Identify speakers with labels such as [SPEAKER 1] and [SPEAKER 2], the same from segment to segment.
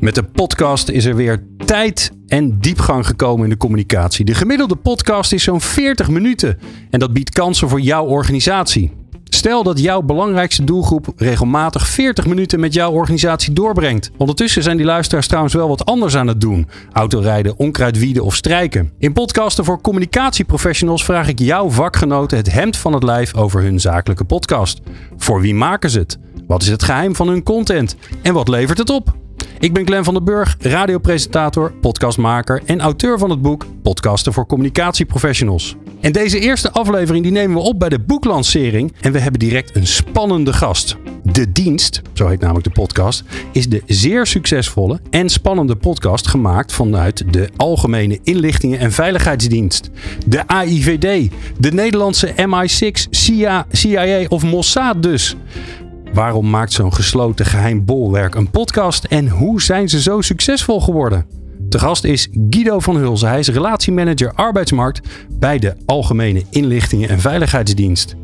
[SPEAKER 1] Met de podcast is er weer tijd en diepgang gekomen in de communicatie. De gemiddelde podcast is zo'n 40 minuten en dat biedt kansen voor jouw organisatie. Stel dat jouw belangrijkste doelgroep regelmatig 40 minuten met jouw organisatie doorbrengt. Ondertussen zijn die luisteraars trouwens wel wat anders aan het doen. Autorijden, onkruidwieden of strijken. In podcasten voor communicatieprofessionals vraag ik jouw vakgenoten het hemd van het lijf over hun zakelijke podcast. Voor wie maken ze het? Wat is het geheim van hun content? En wat levert het op? Ik ben Glenn van den Burg, radiopresentator, podcastmaker en auteur van het boek Podcasten voor Communicatieprofessionals. En deze eerste aflevering die nemen we op bij de boeklancering en we hebben direct een spannende gast. De Dienst, zo heet namelijk de podcast, is de zeer succesvolle en spannende podcast gemaakt vanuit de Algemene Inlichtingen en Veiligheidsdienst. De AIVD, de Nederlandse MI6, CIA, CIA of Mossad dus. Waarom maakt zo'n gesloten geheim bolwerk een podcast en hoe zijn ze zo succesvol geworden? De gast is Guido van Hulzen. Hij is relatiemanager arbeidsmarkt bij de Algemene Inlichtingen en Veiligheidsdienst.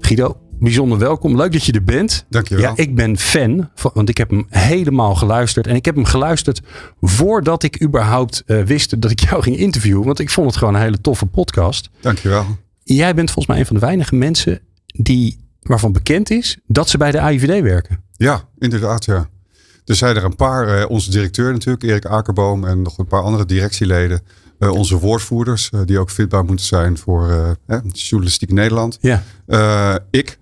[SPEAKER 1] Guido, bijzonder welkom. Leuk dat je er bent.
[SPEAKER 2] Dankjewel.
[SPEAKER 1] Ja, ik ben fan, van- want ik heb hem helemaal geluisterd. En ik heb hem geluisterd voordat ik überhaupt eh, wist dat ik jou ging interviewen. Want ik vond het gewoon een hele toffe podcast.
[SPEAKER 2] Dankjewel.
[SPEAKER 1] Jij bent volgens mij een van de weinige mensen die, waarvan bekend is dat ze bij de AIVD werken.
[SPEAKER 2] Ja, inderdaad, ja. Er zijn er een paar, eh, onze directeur natuurlijk, Erik Akerboom en nog een paar andere directieleden. Eh, onze woordvoerders, eh, die ook vindbaar moeten zijn voor eh, hè, Journalistiek Nederland.
[SPEAKER 1] Ja,
[SPEAKER 2] ik.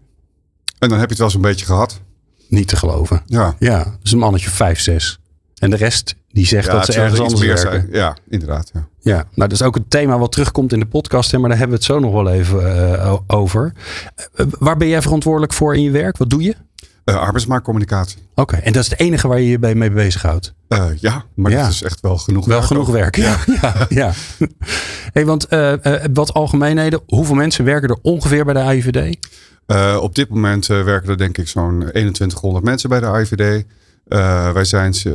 [SPEAKER 2] En dan heb je het wel zo'n beetje gehad.
[SPEAKER 1] niet te geloven.
[SPEAKER 2] Ja.
[SPEAKER 1] Ja, dat is een mannetje 5, 6. En de rest die zegt
[SPEAKER 2] Ja,
[SPEAKER 1] dat ze ergens
[SPEAKER 2] er
[SPEAKER 1] anders werken.
[SPEAKER 2] zijn. Ja, inderdaad. Ja.
[SPEAKER 1] Ja, nou dat is ook het thema wat terugkomt in de podcast, maar daar hebben we het zo nog wel even eh, over. Eh, waar ben jij verantwoordelijk voor in je werk? Wat doe je?
[SPEAKER 2] Eh, arbeidsmarktcommunicatie.
[SPEAKER 1] Oké, en dat is het enige waar je je bij- mee bezighoudt?
[SPEAKER 2] Ja, maar
[SPEAKER 1] Ja.
[SPEAKER 2] dat is echt wel genoeg
[SPEAKER 1] Wel
[SPEAKER 2] werk
[SPEAKER 1] genoeg werk. Ja, ja, ja. Hey, want wat algemeenheden, hoeveel mensen werken er ongeveer bij de AIVD?
[SPEAKER 2] Op dit moment werken er denk ik zo'n 2100 mensen bij de AIVD. Eh, wij zijn, eh,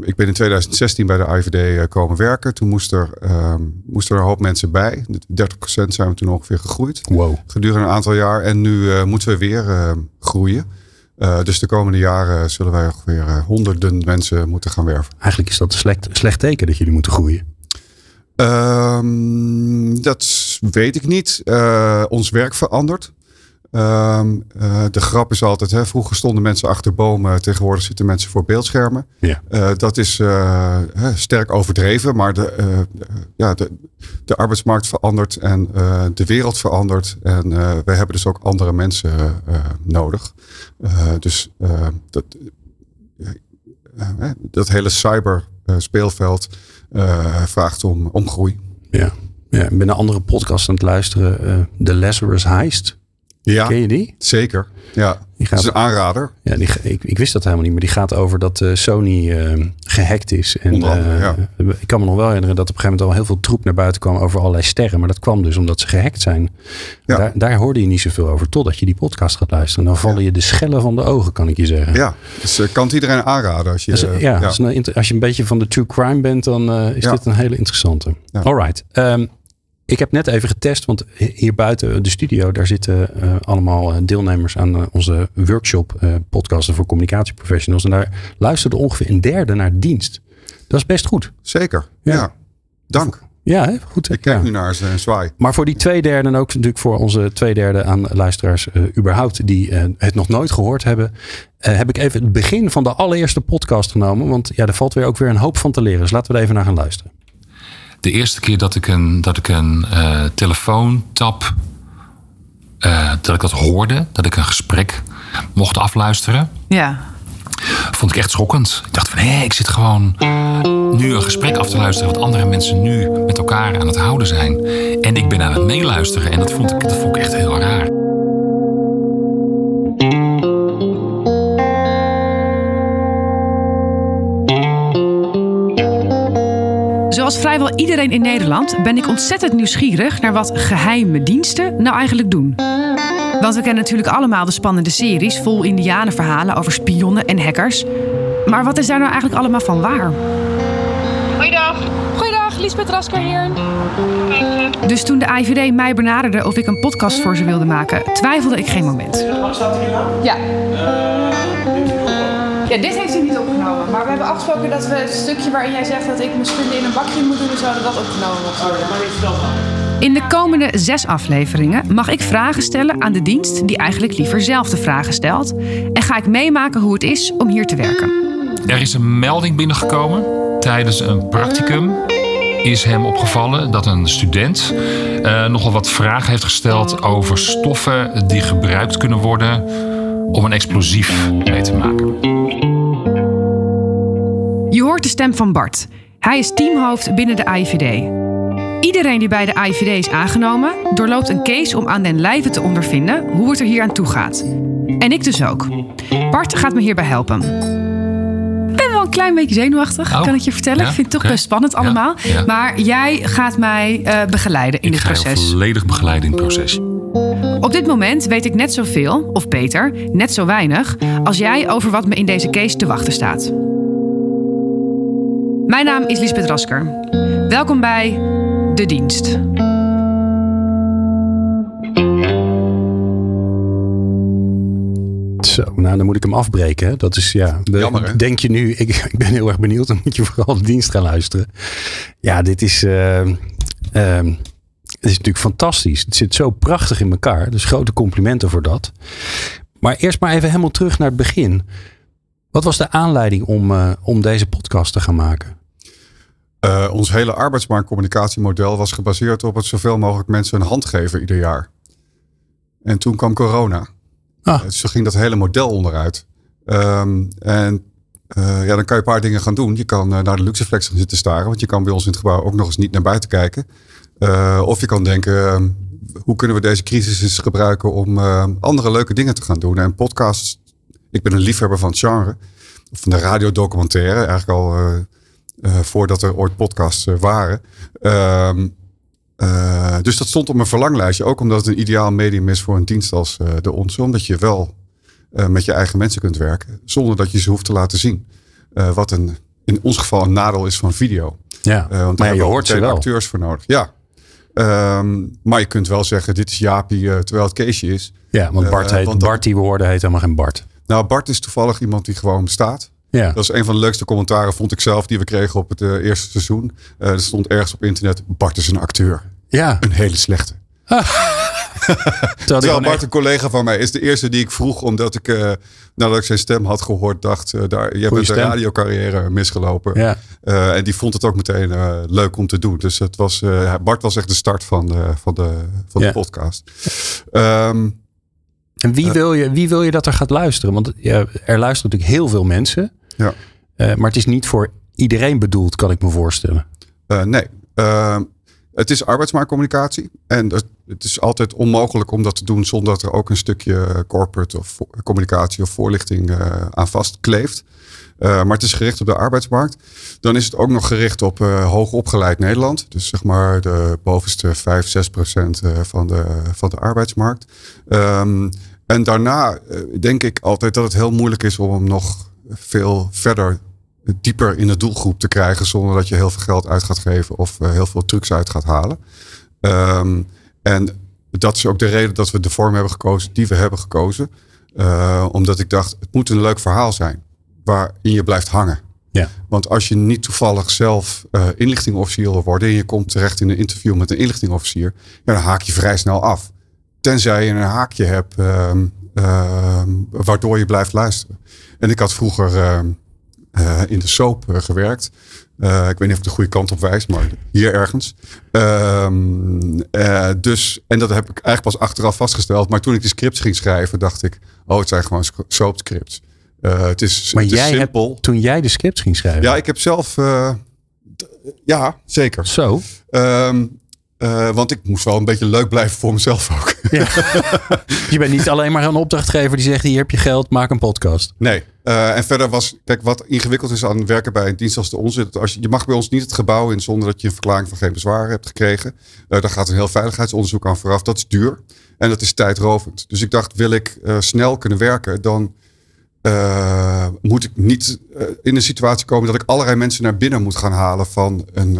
[SPEAKER 2] ik ben in 2016 bij de AIVD eh, komen werken. Toen moest er, ehm, moesten er een hoop mensen bij. 30% zijn we toen ongeveer gegroeid.
[SPEAKER 1] Wow.
[SPEAKER 2] Gedurende een aantal jaar. En nu moeten we weer groeien. Dus de komende jaren zullen wij ongeveer honderden mensen moeten gaan werven.
[SPEAKER 1] Eigenlijk is dat een slecht, slecht teken dat jullie moeten groeien.
[SPEAKER 2] Ehm, dat weet ik niet. Ons werk verandert. Ehm, eh, de grap is altijd, hè, vroeger stonden mensen achter bomen, tegenwoordig zitten mensen voor beeldschermen.
[SPEAKER 1] Ja.
[SPEAKER 2] Eh, dat is eh, sterk overdreven, maar de, ja, de, de arbeidsmarkt verandert en de wereld verandert. En wij hebben dus ook andere mensen nodig. Dus dat, dat hele cyber speelveld vraagt om, om groei.
[SPEAKER 1] Ja. ja. Ik ben een andere podcast aan het luisteren. eh The Lazarus Heist.
[SPEAKER 2] Ja,
[SPEAKER 1] Ken je die?
[SPEAKER 2] zeker. Ja,
[SPEAKER 1] Die
[SPEAKER 2] dat is een aanrader.
[SPEAKER 1] Ja, die, ik, ik wist dat helemaal niet, maar die gaat over dat eh, Sony eh, gehackt is. En,
[SPEAKER 2] andere,
[SPEAKER 1] eh,
[SPEAKER 2] ja.
[SPEAKER 1] Ik kan me nog wel herinneren dat op een gegeven moment al heel veel troep naar buiten kwam over allerlei sterren. Maar dat kwam dus omdat ze gehackt zijn.
[SPEAKER 2] Ja.
[SPEAKER 1] Daar, daar hoorde je niet zoveel over, totdat je die podcast gaat luisteren. Dan vallen je de schellen van de ogen, kan ik je zeggen.
[SPEAKER 2] Ja, dus ik kan het iedereen aanraden. Als je,
[SPEAKER 1] Dus,
[SPEAKER 2] eh,
[SPEAKER 1] ja,
[SPEAKER 2] ja.
[SPEAKER 1] Als, een inter- als je een beetje van de true crime bent, dan eh, is dit een hele interessante.
[SPEAKER 2] Ja.
[SPEAKER 1] Alright. Ehm, ik heb net even getest, want hi- hier buiten de studio, daar zitten eh, allemaal eh, deelnemers aan eh, onze workshop eh, podcasten voor communicatieprofessionals. En daar luisterde ongeveer een derde naar dienst. Dat is best goed.
[SPEAKER 2] Zeker.
[SPEAKER 1] Ja.
[SPEAKER 2] Ja. Dank.
[SPEAKER 1] Ja, hè? goed. hè?
[SPEAKER 2] Ik kijk
[SPEAKER 1] Ja.
[SPEAKER 2] nu naar ze en zwaai.
[SPEAKER 1] Maar voor die twee derde en ook natuurlijk voor onze twee derde aan luisteraars überhaupt die het nog nooit gehoord hebben, heb ik even het begin van de allereerste podcast genomen. Want ja, er valt weer ook weer een hoop van te leren. Dus laten we er even naar gaan luisteren.
[SPEAKER 3] De eerste keer dat ik een, dat ik een eh, telefoontap, eh, dat ik dat hoorde, dat ik een gesprek mocht afluisteren,
[SPEAKER 4] Ja.
[SPEAKER 3] vond ik echt schokkend. Ik dacht van, hé, ik zit gewoon nu een gesprek af te luisteren wat andere mensen nu met elkaar aan het houden zijn. En ik ben aan het meeluisteren en dat vond ik, dat vond ik echt heel raar.
[SPEAKER 4] Zoals vrijwel iedereen in Nederland ben ik ontzettend nieuwsgierig naar wat geheime diensten nou eigenlijk doen. Want we kennen natuurlijk allemaal de spannende series vol indianenverhalen over spionnen en hackers. Maar wat is daar nou eigenlijk allemaal van waar?
[SPEAKER 5] Goeiedag.
[SPEAKER 4] Goeiedag, Lisbeth Rasker hier. Dus toen de IVD mij benaderde of ik een podcast voor ze wilde maken, twijfelde ik geen moment.
[SPEAKER 5] Ja.
[SPEAKER 4] Ja, dit heeft u niet opgenomen. Maar we hebben afgesproken dat we het stukje waarin jij zegt dat ik mijn spullen in een bakje moet doen, zodat dat opgenomen wordt. In de komende zes afleveringen mag ik vragen stellen aan de dienst die eigenlijk liever zelf de vragen stelt. En ga ik meemaken hoe het is om hier te werken.
[SPEAKER 3] Er is een melding binnengekomen tijdens een practicum. Is hem opgevallen dat een student uh, nogal wat vragen heeft gesteld over stoffen die gebruikt kunnen worden om een explosief mee te maken.
[SPEAKER 4] Je hoort de stem van Bart. Hij is teamhoofd binnen de AIVD. Iedereen die bij de AIVD is aangenomen, doorloopt een case om aan den lijve te ondervinden hoe het er hier aan toe gaat. En ik dus ook. Bart gaat me hierbij helpen. Ik ben wel een klein beetje zenuwachtig,
[SPEAKER 3] Oh,
[SPEAKER 4] kan ik je vertellen.
[SPEAKER 3] ja?
[SPEAKER 4] Ik vind het toch best spannend allemaal.
[SPEAKER 3] Ja, ja.
[SPEAKER 4] Maar jij gaat mij eh, begeleiden in
[SPEAKER 3] Ik
[SPEAKER 4] dit
[SPEAKER 3] ga
[SPEAKER 4] proces.
[SPEAKER 3] volledig begeleiden in het proces.
[SPEAKER 4] Op dit moment weet ik net zoveel, of beter, net zo weinig, als jij over wat me in deze case te wachten staat. Mijn naam is Lisbeth Rasker. Welkom bij De Dienst.
[SPEAKER 1] Zo, nou dan moet ik hem afbreken. hè. Dat is ja. de-
[SPEAKER 2] Jammer, hè?
[SPEAKER 1] Denk je nu, ik, ik ben heel erg benieuwd. Dan moet je vooral de dienst gaan luisteren. Ja, dit is. eh, ehm, het is natuurlijk fantastisch. Het zit zo prachtig in elkaar. Dus grote complimenten voor dat. Maar eerst maar even helemaal terug naar het begin. Wat was de aanleiding om, eh, om deze podcast te gaan maken?
[SPEAKER 2] Eh, ons hele arbeidsmarktcommunicatiemodel was gebaseerd op het zoveel mogelijk mensen een hand geven ieder jaar. En toen kwam corona.
[SPEAKER 1] Ah.
[SPEAKER 2] Dus toen ging dat hele model onderuit. Ehm, en eh, ja, dan kan je een paar dingen gaan doen. Je kan naar de Luxeflex gaan zitten staren. Want je kan bij ons in het gebouw ook nog eens niet naar buiten kijken. Eh, of je kan denken, ehm, hoe kunnen we deze crisis eens gebruiken om eh, andere leuke dingen te gaan doen. En podcasts, ik ben een liefhebber van het genre. Van de radiodocumentaire, eigenlijk al eh, eh, voordat er ooit podcasts waren. Ehm, eh, dus dat stond op mijn verlanglijstje. Ook omdat het een ideaal medium is voor een dienst als de onze. Omdat je wel met je eigen mensen kunt werken. Zonder dat je ze hoeft te laten zien. Wat een, in ons geval een nadeel is van video.
[SPEAKER 1] Ja,
[SPEAKER 2] want
[SPEAKER 1] maar
[SPEAKER 2] daar
[SPEAKER 1] je
[SPEAKER 2] hebben we
[SPEAKER 1] hoort wel.
[SPEAKER 2] acteurs voor nodig. Ja. Ehm, maar je kunt wel zeggen, dit is Jaapie, eh, terwijl het Keesje is.
[SPEAKER 1] Ja, want Bart,
[SPEAKER 2] Eh,
[SPEAKER 1] heet,
[SPEAKER 2] want dat-
[SPEAKER 1] Bart die we hoorden heet helemaal geen Bart.
[SPEAKER 2] Nou, Bart is toevallig iemand die gewoon bestaat.
[SPEAKER 1] Ja,
[SPEAKER 2] Dat is een van de leukste commentaren, vond ik zelf, die we kregen op het eh, eerste seizoen. Er stond ergens op internet, Bart is een acteur.
[SPEAKER 1] ja.
[SPEAKER 2] Een hele slechte.
[SPEAKER 1] Terwijl
[SPEAKER 2] Terwijl Bart
[SPEAKER 1] echt-
[SPEAKER 2] een collega van mij is de eerste die ik vroeg, omdat ik, eh, nadat ik zijn stem had gehoord, dacht, eh, daar, jij bent de
[SPEAKER 1] stem.
[SPEAKER 2] radiocarrière misgelopen.
[SPEAKER 1] Ja.
[SPEAKER 2] Eh, en die vond het ook meteen leuk om te doen. Dus het was, Bart was echt de start van de, van de, van
[SPEAKER 1] Ja.
[SPEAKER 2] de podcast. Ehm,
[SPEAKER 1] En wie, wil je, wie wil je dat er gaat luisteren? Want ja, er luisteren natuurlijk heel veel mensen.
[SPEAKER 2] Ja.
[SPEAKER 1] Maar het is niet voor iedereen bedoeld, kan ik me voorstellen.
[SPEAKER 2] Nee. Ehm, het is arbeidsmarktcommunicatie. En het, is altijd onmogelijk om dat te doen zonder dat er ook een stukje corporate of communicatie of voorlichting eh, aan vastkleeft. Eh, maar het is gericht op de arbeidsmarkt. Dan is het ook nog gericht op eh hoogopgeleid Nederland. Dus zeg maar de bovenste 5, 6 procent eh, van de, van de arbeidsmarkt. Ehm, en daarna eh, denk ik altijd dat het heel moeilijk is om hem nog veel verder dieper in de doelgroep te krijgen zonder dat je heel veel geld uit gaat geven of eh, heel veel trucs uit gaat halen. Ehm, en dat is ook de reden dat we de vorm hebben gekozen die we hebben gekozen. Eh, omdat ik dacht, het moet een leuk verhaal zijn waarin je blijft hangen.
[SPEAKER 1] Ja.
[SPEAKER 2] Want als je niet toevallig zelf eh inlichtingofficier wil worden en je komt terecht in een interview met een inlichtingofficier, ja, dan haak je vrij snel af. Tenzij je een haakje hebt ehm, ehm, waardoor je blijft luisteren. En ik had vroeger eh, in de soap eh, gewerkt. Eh, ik weet niet of ik de goede kant op wijs, maar hier ergens. Ehm, eh, dus, en dat heb ik eigenlijk pas achteraf vastgesteld. Maar toen ik die scripts ging schrijven, dacht ik: oh, het zijn gewoon sc- soapscripts. Eh het is,
[SPEAKER 1] Maar
[SPEAKER 2] het is simpel.
[SPEAKER 1] hebt, toen jij de scripts ging schrijven.
[SPEAKER 2] Ja, ik heb zelf. ja, zeker.
[SPEAKER 1] Zo.
[SPEAKER 2] Ehm, eh, want ik moest wel een beetje leuk blijven voor mezelf ook.
[SPEAKER 1] Je bent niet alleen maar een opdrachtgever die zegt: hier heb je geld, maak een podcast.
[SPEAKER 2] Nee. Eh, en verder was, kijk, wat ingewikkeld is aan werken bij een dienst als de onze. dat Als je, je mag bij ons niet het gebouw in zonder dat je een verklaring van geen bezwaar hebt gekregen. Eh daar gaat een heel veiligheidsonderzoek aan vooraf. Dat is duur en dat is tijdrovend. Dus ik dacht, wil ik eh, snel kunnen werken, dan moet ik niet in een situatie komen dat ik allerlei mensen naar binnen moet gaan halen van een,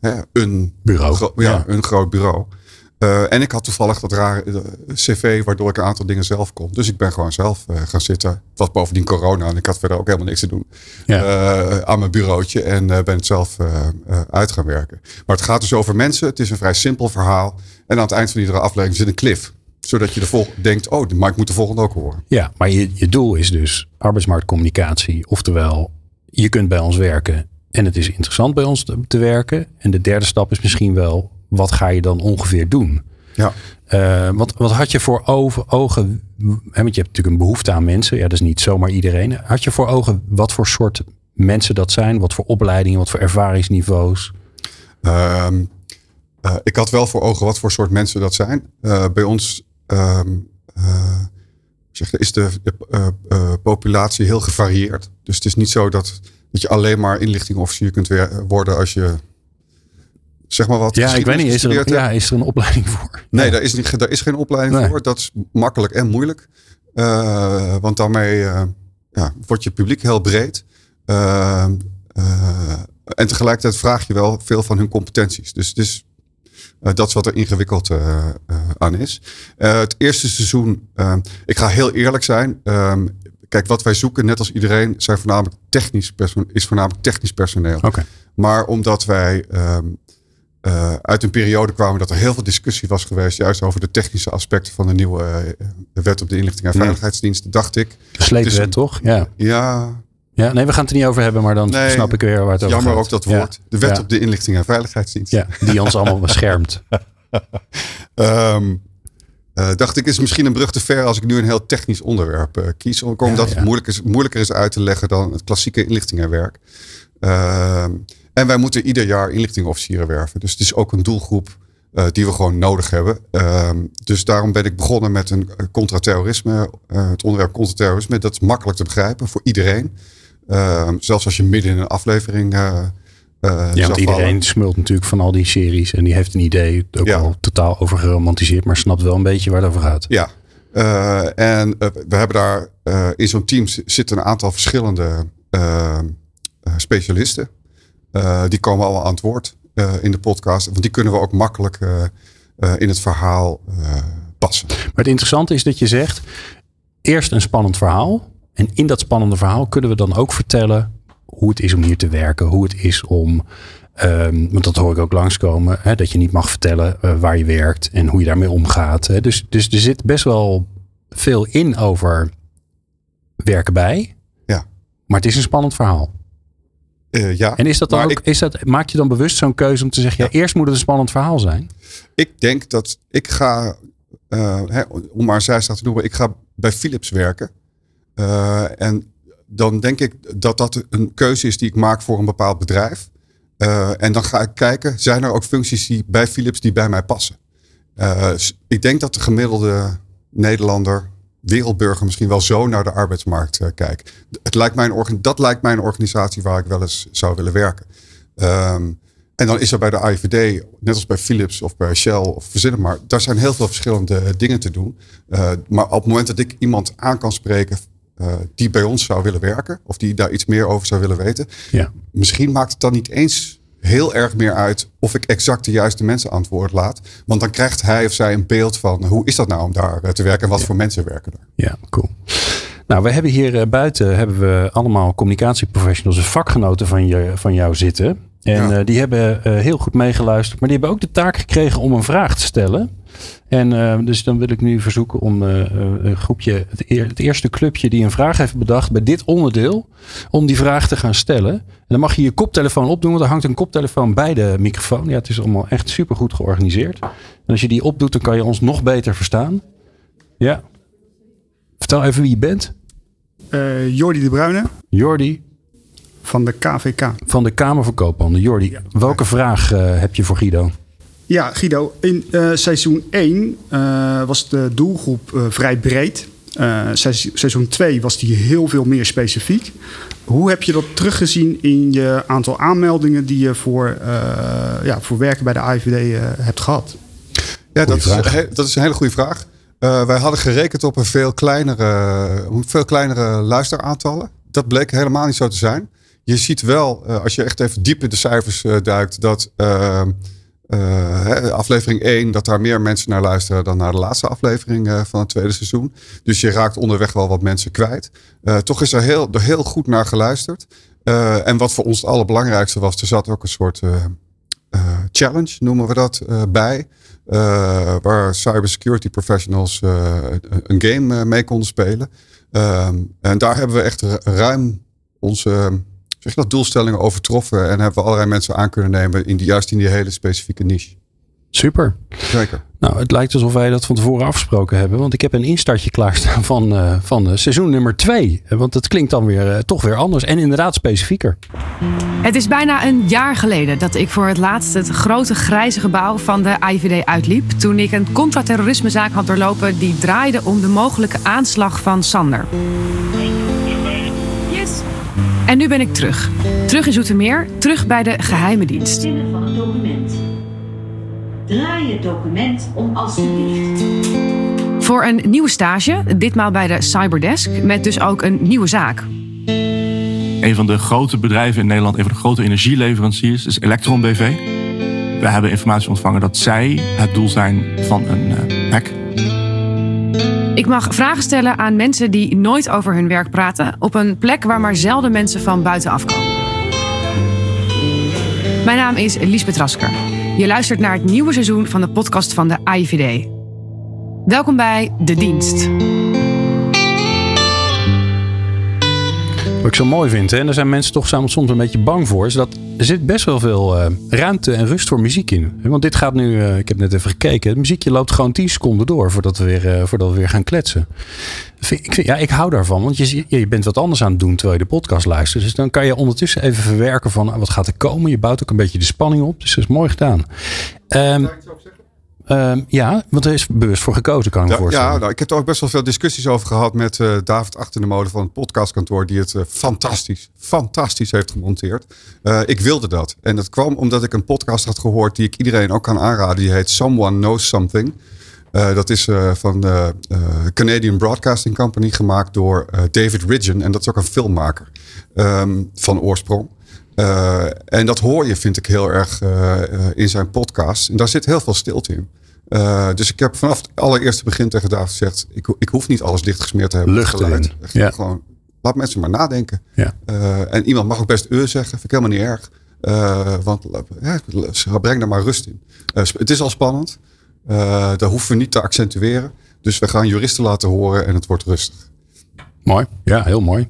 [SPEAKER 2] hè, een,
[SPEAKER 1] Bureau.
[SPEAKER 2] gro- ja,
[SPEAKER 1] Ja.
[SPEAKER 2] een groot bureau. Uh, en ik had toevallig dat rare uh, cv waardoor ik een aantal dingen zelf kon. Dus ik ben gewoon zelf uh, gaan zitten. Het was bovendien corona en ik had verder ook helemaal niks te doen. Ja. aan mijn bureautje en ben het zelf uit gaan werken. Maar het gaat dus over mensen. Het is een vrij simpel verhaal. En aan het eind van iedere aflevering zit een cliff. Zodat je de vol denkt, oh, maar ik moet de volgende ook horen.
[SPEAKER 1] Ja, maar je, je doel is dus arbeidsmarktcommunicatie. Oftewel, je kunt bij ons werken en het is interessant bij ons te, te werken. En de derde stap is misschien wel, wat ga je dan ongeveer doen?
[SPEAKER 2] Ja.
[SPEAKER 1] Uh, wat, wat had je voor ogen, ogen want je hebt natuurlijk een behoefte aan mensen. Ja, dat is niet zomaar iedereen. Had je voor ogen wat voor soort mensen dat zijn? Wat voor opleidingen, wat voor ervaringsniveaus?
[SPEAKER 2] Uh, uh, ik had wel voor ogen wat voor soort mensen dat zijn. Uh, bij ons um, zeg, is de, de populatie heel gevarieerd. Dus het is niet zo dat, dat je alleen maar inlichtingofficier kunt worden als je zeg maar wat.
[SPEAKER 1] Ja, ik weet niet. Is er, ja, is er een opleiding voor?
[SPEAKER 2] Nee, daar, is niet, daar is geen opleiding nee. voor. Dat is makkelijk en moeilijk. Uh, want daarmee uh, ja, wordt je publiek heel breed. Uh, en tegelijkertijd vraag je wel veel van hun competenties. Dus is, dat is wat er ingewikkeld aan is. het eerste seizoen, ik ga heel eerlijk zijn. Ehm, kijk, wat wij zoeken, net als iedereen, zijn voornamelijk technisch is voornamelijk technisch personeel.
[SPEAKER 1] Okay.
[SPEAKER 2] Maar omdat wij um, uh, uit een periode kwamen dat er heel veel discussie was geweest, juist over de technische aspecten van de nieuwe uh, wet op de inlichting en veiligheidsdiensten, dacht ik.
[SPEAKER 1] Sleepwet, dus, toch? Ja.
[SPEAKER 2] Ja.
[SPEAKER 1] Ja, nee, we gaan het er niet over hebben, maar dan nee, snap ik weer waar het over
[SPEAKER 2] jammer
[SPEAKER 1] gaat.
[SPEAKER 2] ook dat woord. Ja. De wet ja. op de inlichting en veiligheidsdienst.
[SPEAKER 1] Ja, die ons allemaal beschermt.
[SPEAKER 2] um, uh, dacht ik, is misschien een brug te ver als ik nu een heel technisch onderwerp uh, kies. Omdat ja, het moeilijk is, moeilijker is uit te leggen dan het klassieke inlichtingenwerk. Uh, en wij moeten ieder jaar inlichtingofficieren werven. Dus het is ook een doelgroep uh, die we gewoon nodig hebben. Uh, dus daarom ben ik begonnen met een contraterrorisme. Uh, het onderwerp contraterrorisme. Dat is makkelijk te begrijpen voor iedereen. Ehm, zelfs als je midden in een aflevering.
[SPEAKER 1] ja, want iedereen vallen. smult natuurlijk van al die series. En die heeft een idee. Ook ja. al totaal overgeromantiseerd. Maar snapt wel een beetje waar het over gaat.
[SPEAKER 2] Ja. en we hebben daar in zo'n team zitten een aantal verschillende specialisten. Uh, die komen allemaal aan het woord uh, in de podcast. Want die kunnen we ook makkelijk uh, in het verhaal passen.
[SPEAKER 1] Maar het interessante is dat je zegt, eerst een spannend verhaal. En in dat spannende verhaal kunnen we dan ook vertellen hoe het is om hier te werken. Hoe het is om, um, want dat hoor ik ook langskomen, hè, dat je niet mag vertellen waar je werkt en hoe je daarmee omgaat. Hè. Dus, dus er zit best wel veel in over werken bij.
[SPEAKER 2] Ja.
[SPEAKER 1] Maar het is een spannend verhaal.
[SPEAKER 2] Uh, ja,
[SPEAKER 1] en is dat dan ook, ik, is dat, maak je dan bewust zo'n keuze om te zeggen, ja, ja, eerst moet het een spannend verhaal zijn?
[SPEAKER 2] Ik denk dat ik ga, uh, hè, om maar zijstraat te noemen, ik ga bij Philips werken. Uh, en dan denk ik dat dat een keuze is die ik maak voor een bepaald bedrijf. en dan ga ik kijken, zijn er ook functies die bij Philips die bij mij passen? ik denk dat de gemiddelde Nederlander wereldburger misschien wel zo naar de arbeidsmarkt uh, kijkt. Het lijkt mij een dat lijkt mij een organisatie waar ik wel eens zou willen werken. Um, en dan is er bij de AIVD, net als bij Philips of bij Shell of verzin maar, daar zijn heel veel verschillende dingen te doen. Uh, maar op het moment dat ik iemand aan kan spreken uh, die bij ons zou willen werken, of die daar iets meer over zou willen weten,
[SPEAKER 1] ja.
[SPEAKER 2] misschien maakt het dan niet eens heel erg meer uit of ik exact de juiste mensen antwoord laat. Want dan krijgt hij of zij een beeld van hoe is dat nou om daar te werken en wat ja. voor mensen werken er.
[SPEAKER 1] Ja, cool. Nou, we hebben hier buiten hebben we allemaal communicatieprofessionals en vakgenoten van, je, van jou zitten. En ja. uh, die hebben uh, heel goed meegeluisterd. Maar die hebben ook de taak gekregen om een vraag te stellen. En uh, dus dan wil ik nu verzoeken om een groepje, het, het, eerste clubje die een vraag heeft bedacht bij dit onderdeel, om die vraag te gaan stellen. En dan mag je je koptelefoon opdoen, want er hangt een koptelefoon bij de microfoon. Ja, het is allemaal echt super goed georganiseerd. En als je die opdoet, dan kan je ons nog beter verstaan. Ja. Vertel even wie je bent.
[SPEAKER 6] Jordi de Bruyne.
[SPEAKER 1] Jordi.
[SPEAKER 6] Van de KVK.
[SPEAKER 1] Van de Kamer van Koophandel. Jordi, ja. welke vraag uh, heb je voor Guido?
[SPEAKER 6] Ja, Guido. In uh, seizoen 1 uh, was de doelgroep vrij breed. seizoen 2 was die heel veel meer specifiek. Hoe heb je dat teruggezien in je aantal aanmeldingen die je voor, ja, voor werken bij de AIVD hebt gehad?
[SPEAKER 2] Ja, dat is, dat is, een hele goede vraag. wij hadden gerekend op een veel kleinere, veel kleinere luisteraantallen. Dat bleek helemaal niet zo te zijn je ziet wel, uh, als je echt even diep in de cijfers uh, duikt, dat, hè, aflevering 1, dat daar meer mensen naar luisteren dan naar de laatste aflevering uh, van het tweede seizoen. Dus je raakt onderweg wel wat mensen kwijt. Uh, toch is er heel, er heel goed naar geluisterd. en wat voor ons het allerbelangrijkste was, er zat ook een soort challenge, noemen we dat, bij. waar cybersecurity professionals een game mee konden spelen. Ehm, en daar hebben we echt ruim onze zeg dat, doelstellingen overtroffen. En hebben we allerlei mensen aan kunnen nemen, in die, juist in die hele specifieke niche.
[SPEAKER 1] Super.
[SPEAKER 2] Zeker.
[SPEAKER 1] Nou, het lijkt alsof wij dat van tevoren afgesproken hebben. Want ik heb een instartje klaarstaan van, uh, van uh, seizoen nummer 2. Want het klinkt dan weer uh, toch weer anders en inderdaad specifieker.
[SPEAKER 4] Het is bijna een jaar geleden dat ik voor het laatst het grote grijze gebouw van de IVD uitliep. Toen ik een contraterrorismezaak had doorlopen die draaide om de mogelijke aanslag van Sander. En nu ben ik terug. Terug in Zoetermeer, terug bij de geheime dienst.
[SPEAKER 7] van het document. Draai het document om alsjeblieft.
[SPEAKER 4] Voor een nieuwe stage, ditmaal bij de Cyberdesk, met dus ook een nieuwe zaak.
[SPEAKER 8] Een van de grote bedrijven in Nederland, een van de grote energieleveranciers, is Electron BV. We hebben informatie ontvangen dat zij het doel zijn van een uh, hack.
[SPEAKER 4] Ik mag vragen stellen aan mensen die nooit over hun werk praten, op een plek waar maar zelden mensen van buitenaf komen. Mijn naam is Liesbeth Rasker. Je luistert naar het nieuwe seizoen van de podcast van de AIVD. Welkom bij De Dienst.
[SPEAKER 1] Wat ik zo mooi vind, hè, en daar zijn mensen toch soms een beetje bang voor, is dat er zit best wel veel uh, ruimte en rust voor muziek in. Want dit gaat nu, uh, ik heb net even gekeken, het muziekje loopt gewoon 10 seconden door voordat we weer, uh, voordat we weer gaan kletsen. Ik, ja, ik hou daarvan, want je, je bent wat anders aan het doen terwijl je de podcast luistert. Dus dan kan je ondertussen even verwerken van wat gaat er komen. Je bouwt ook een beetje de spanning op, dus dat is mooi gedaan. Um, Um, ja, want er is bewust voor gekozen, kan ik
[SPEAKER 2] ja,
[SPEAKER 1] voorstellen.
[SPEAKER 2] Ja, nou, ik heb er ook best wel veel discussies over gehad met uh, David Achter de Mode van het podcastkantoor, die het uh, fantastisch, fantastisch heeft gemonteerd. Uh, ik wilde dat. En dat kwam omdat ik een podcast had gehoord die ik iedereen ook kan aanraden. Die heet Someone Knows Something. dat is van de Canadian Broadcasting Company gemaakt door David Ridgen. En dat is ook een filmmaker um, van oorsprong. Uh, en dat hoor je, vind ik, heel erg uh, in zijn podcast. En daar zit heel veel stilte in. Uh, dus ik heb vanaf het allereerste begin tegen David gezegd: ik, ik hoef niet alles dichtgesmeerd te hebben.
[SPEAKER 1] Lucht erin.
[SPEAKER 2] Ja. Gewoon, laat mensen maar nadenken.
[SPEAKER 1] Ja.
[SPEAKER 2] en iemand mag ook best eur zeggen, vind ik helemaal niet erg. want breng daar maar rust in. het is al spannend. daar hoeven we niet te accentueren. Dus we gaan juristen laten horen en het wordt rustig.
[SPEAKER 1] Mooi, ja, heel mooi.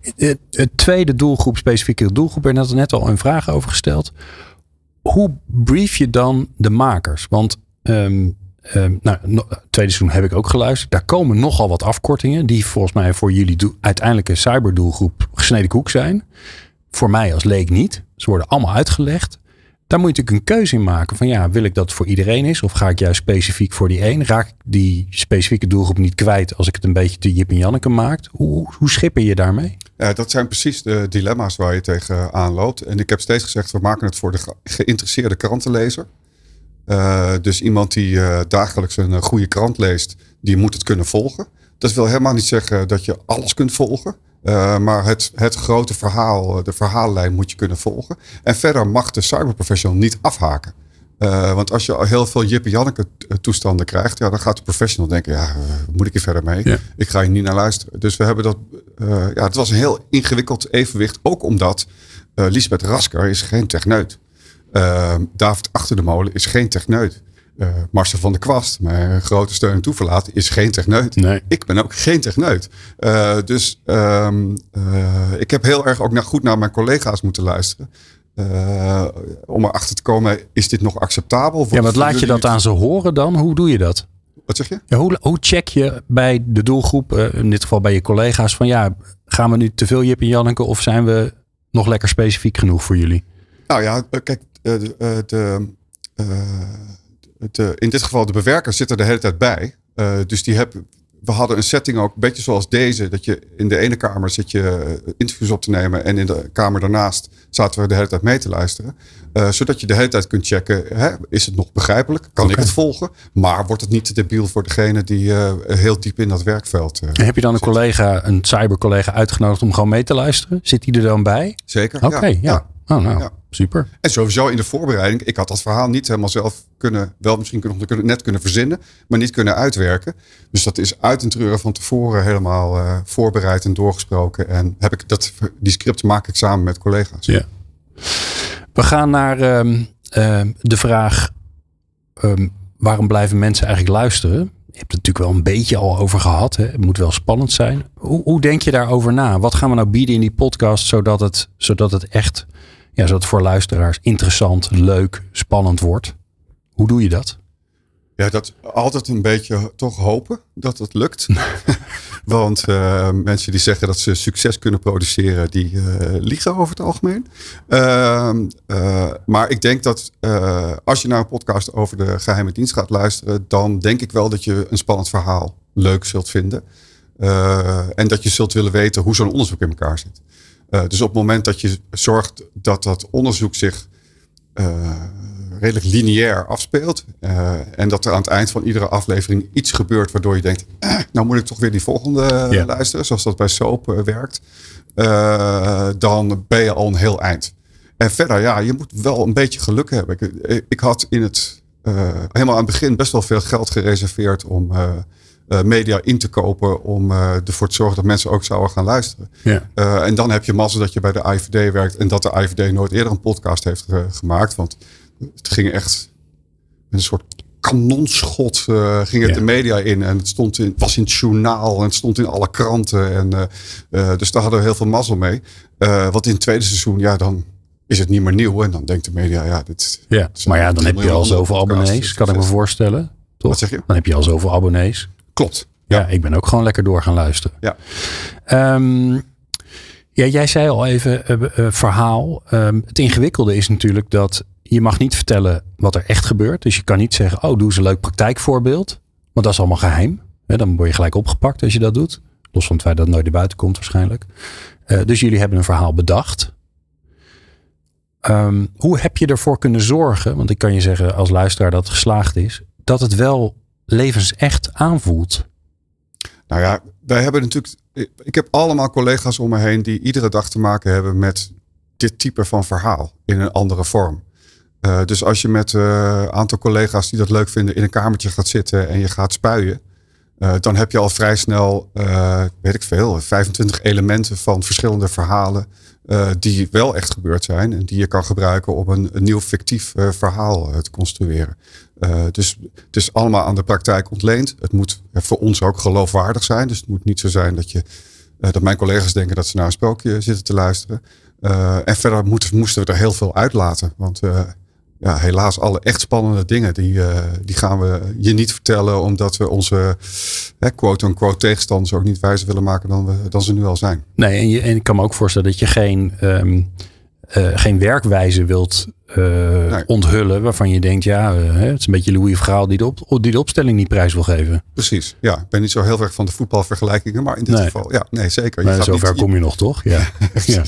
[SPEAKER 1] Het, het tweede doelgroep, specifieke doelgroep, er net al een vraag over gesteld. Hoe brief je dan de makers? Want um, um, nou, tweede seizoen heb ik ook geluisterd. Daar komen nogal wat afkortingen die volgens mij voor jullie uiteindelijke cyberdoelgroep gesneden koek zijn. Voor mij als leek niet. Ze worden allemaal uitgelegd. Daar moet je natuurlijk een keuze in maken. Van ja, wil ik dat voor iedereen is? Of ga ik juist specifiek voor die een? Raak ik die specifieke doelgroep niet kwijt als ik het een beetje te Jip en Janneke maak? Hoe, hoe schipper je daarmee?
[SPEAKER 2] Ja, dat zijn precies de dilemma's waar je tegenaan loopt. En ik heb steeds gezegd, we maken het voor de ge geïnteresseerde krantenlezer. Uh, dus iemand die uh, dagelijks een goede krant leest, die moet het kunnen volgen. Dat wil helemaal niet zeggen dat je alles kunt volgen. Maar het, het grote verhaal, de verhaallijn moet je kunnen volgen. En verder mag de cyberprofessional niet afhaken. Uh, want als je heel veel Jippe Janneke toestanden krijgt, ja, dan gaat de professional denken, ja, moet ik hier verder mee?
[SPEAKER 1] Ja.
[SPEAKER 2] Ik ga hier niet naar luisteren. Dus we hebben dat, uh, ja, het was een heel ingewikkeld evenwicht. Ook omdat uh, Lisbeth Rasker is geen techneut. David Achter de Molen is geen techneut. Marcel van der Kwast, mijn grote steun en toeverlaat, is geen techneut.
[SPEAKER 1] Nee.
[SPEAKER 2] Ik ben ook geen techneut. Dus um, uh, ik heb heel erg ook naar, goed naar mijn collega's moeten luisteren. Om erachter te komen, is dit nog acceptabel?
[SPEAKER 1] Ja, wat laat je dat aan ze horen dan? Hoe doe je dat?
[SPEAKER 2] Wat zeg je?
[SPEAKER 1] Ja, hoe, hoe check je bij de doelgroep, in dit geval bij je collega's, van ja, gaan we nu te veel Jip en Janneke of zijn we nog lekker specifiek genoeg voor jullie?
[SPEAKER 2] Nou ja, kijk, de, de de, in dit geval de bewerker zit er de hele tijd bij. Uh, dus die heb, we hadden een setting ook een beetje zoals deze. Dat je in de ene kamer zit je interviews op te nemen. En in de kamer daarnaast zaten we de hele tijd mee te luisteren. Uh, zodat je de hele tijd kunt checken. Hè, is het nog begrijpelijk? Kan ik het volgen? Maar wordt het niet te debiel voor degene die uh, heel diep in dat werkveld
[SPEAKER 1] En heb je dan een collega, een cybercollega uitgenodigd om gewoon mee te luisteren? Zit die er dan bij?
[SPEAKER 2] Zeker.
[SPEAKER 1] Oké, ja.
[SPEAKER 2] ja.
[SPEAKER 1] Oh, nou,
[SPEAKER 2] Ja.
[SPEAKER 1] super.
[SPEAKER 2] En sowieso in de voorbereiding, ik had dat verhaal niet helemaal zelf kunnen, wel misschien kunnen, net kunnen verzinnen, maar niet kunnen uitwerken. Dus dat is uit en treuren van tevoren helemaal eh, voorbereid en doorgesproken. En heb ik dat, die script maak ik samen met collega's.
[SPEAKER 1] Ja. We gaan naar ehm, ehm, de vraag: ehm, waarom blijven mensen eigenlijk luisteren? Je hebt het natuurlijk wel een beetje al over gehad. Hè? Het moet wel spannend zijn. Hoe, hoe denk je daarover na? Wat gaan we nou bieden in die podcast zodat het, zodat het echt, ja, zodat het voor luisteraars interessant, leuk, spannend wordt? Hoe doe je dat?
[SPEAKER 2] Ja, dat altijd een beetje toch hopen dat het lukt. Want eh, mensen die zeggen dat ze succes kunnen produceren, die eh, liegen over het algemeen. Ehm, eh, maar ik denk dat als je naar een podcast over de geheime dienst gaat luisteren, dan denk ik wel dat je een spannend verhaal leuk zult vinden. En dat je zult willen weten hoe zo'n onderzoek in elkaar zit. Eh, dus op het moment dat je zorgt dat dat onderzoek zich eh, redelijk lineair afspeelt. eh, en dat er aan het eind van iedere aflevering iets gebeurt waardoor je denkt, eh, nou moet ik toch weer die volgende luisteren, zoals dat bij soap werkt. Dan ben je al een heel eind. En verder, ja, je moet wel een beetje geluk hebben. Ik, ik had in het, helemaal aan het begin best wel veel geld gereserveerd om media in te kopen. Om eh, ervoor te zorgen dat mensen ook zouden gaan luisteren.
[SPEAKER 1] Ja.
[SPEAKER 2] Eh, en dan heb je mazzel dat je bij de IVD werkt en dat de IVD nooit eerder een podcast heeft eh, gemaakt. Want het ging echt met een soort kanonschot eh, ging het
[SPEAKER 1] Ja.
[SPEAKER 2] de media in. En het stond in, was in het journaal en het stond in alle kranten. En, eh, eh, dus daar hadden we heel veel mazzel mee. Eh want in het tweede seizoen, ja, dan is het niet meer nieuw. En dan denkt de media, ja, dit...
[SPEAKER 1] Ja. Maar ja, dan heb je al zoveel abonnees,
[SPEAKER 2] dus
[SPEAKER 1] kan ik me voorstellen. Toch?
[SPEAKER 2] Wat zeg je?
[SPEAKER 1] Dan heb je al zoveel abonnees.
[SPEAKER 2] Klopt.
[SPEAKER 1] Ja, ik ben ook gewoon lekker door gaan luisteren.
[SPEAKER 2] Ja.
[SPEAKER 1] Ehm, ja, jij zei al even eh, eh, verhaal. Ehm, het ingewikkelde is natuurlijk dat je mag niet vertellen wat er echt gebeurt. Dus je kan niet zeggen, oh, doe eens een leuk praktijkvoorbeeld. Want dat is allemaal geheim. Dan word je gelijk opgepakt als je dat doet. Los van het feit dat het nooit naar buiten komt waarschijnlijk. Eh, dus jullie hebben een verhaal bedacht. Ehm, hoe heb je ervoor kunnen zorgen, want ik kan je zeggen als luisteraar dat het geslaagd is, dat het wel levensecht aanvoelt?
[SPEAKER 2] Nou ja, wij hebben natuurlijk. Ik heb allemaal collega's om me heen die iedere dag te maken hebben met dit type van verhaal in een andere vorm. Eh, dus als je met een aantal collega's die dat leuk vinden in een kamertje gaat zitten en je gaat spuien, eh, dan heb je al vrij snel, eh, weet ik veel, 25 elementen van verschillende verhalen eh, die wel echt gebeurd zijn en die je kan gebruiken om een, een nieuw fictief eh, verhaal eh, te construeren. Dus het is allemaal aan de praktijk ontleend. Het moet voor ons ook geloofwaardig zijn. Dus het moet niet zo zijn dat, je, eh, dat mijn collega's denken dat ze naar een sprookje zitten te luisteren. Eh, en verder moesten we er heel veel uitlaten. Want ja, helaas, alle echt spannende dingen, die, die gaan we je niet vertellen. Omdat we onze quote-unquote tegenstanders ook niet wijzer willen maken dan, we, dan ze nu al zijn.
[SPEAKER 1] Nee, en, je, en ik kan me ook voorstellen dat je geen, ehm, eh, geen werkwijze wilt eh, onthullen. Waarvan je denkt, ja, eh, het is een beetje Louis Verhaal die de, op, die de opstelling niet prijs wil geven.
[SPEAKER 2] Precies. Ja, ik ben niet zo heel erg van de voetbalvergelijkingen. Maar in dit
[SPEAKER 1] Nee.
[SPEAKER 2] geval, ja, nee, zeker.
[SPEAKER 1] Maar
[SPEAKER 2] gaat
[SPEAKER 1] zover
[SPEAKER 2] niet-
[SPEAKER 1] kom je nog, toch? Ja.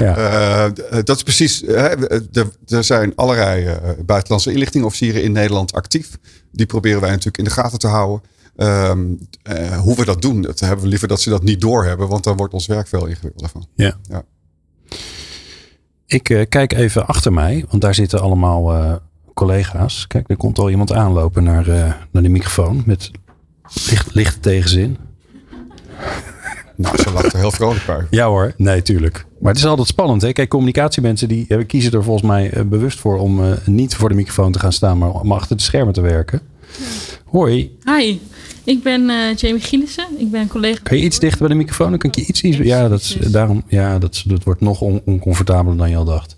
[SPEAKER 1] ja.
[SPEAKER 2] dat is precies. hè, Er, er zijn allerlei buitenlandse inlichtingenofficieren in Nederland actief. Die proberen wij natuurlijk in de gaten te houden. Ehm, eh, hoe we dat doen, dat hebben we liever dat ze dat niet doorhebben, want dan wordt ons werk veel ingewikkelder van.
[SPEAKER 1] Ja.
[SPEAKER 2] Ja.
[SPEAKER 1] Ik eh, kijk even achter mij, want daar zitten allemaal eh, collega's. Kijk, er komt al iemand aanlopen naar, eh, naar de microfoon met licht, lichte tegenzin.
[SPEAKER 2] Nou, ze lacht er heel vrolijk bij.
[SPEAKER 1] Ja hoor, nee, tuurlijk. Maar het is altijd spannend. Hè? Kijk, communicatiemensen die kiezen er volgens mij bewust voor om eh, niet voor de microfoon te gaan staan, maar om achter de schermen te werken. Hoi,
[SPEAKER 9] Hi, ik ben eh, Jamie Gielissen. Ik ben collega.
[SPEAKER 1] kan je iets dichter bij de microfoon? Dan kan ik je iets, iets ja, dat, is, daarom, ja dat, dat wordt nog on- oncomfortabeler dan je al dacht.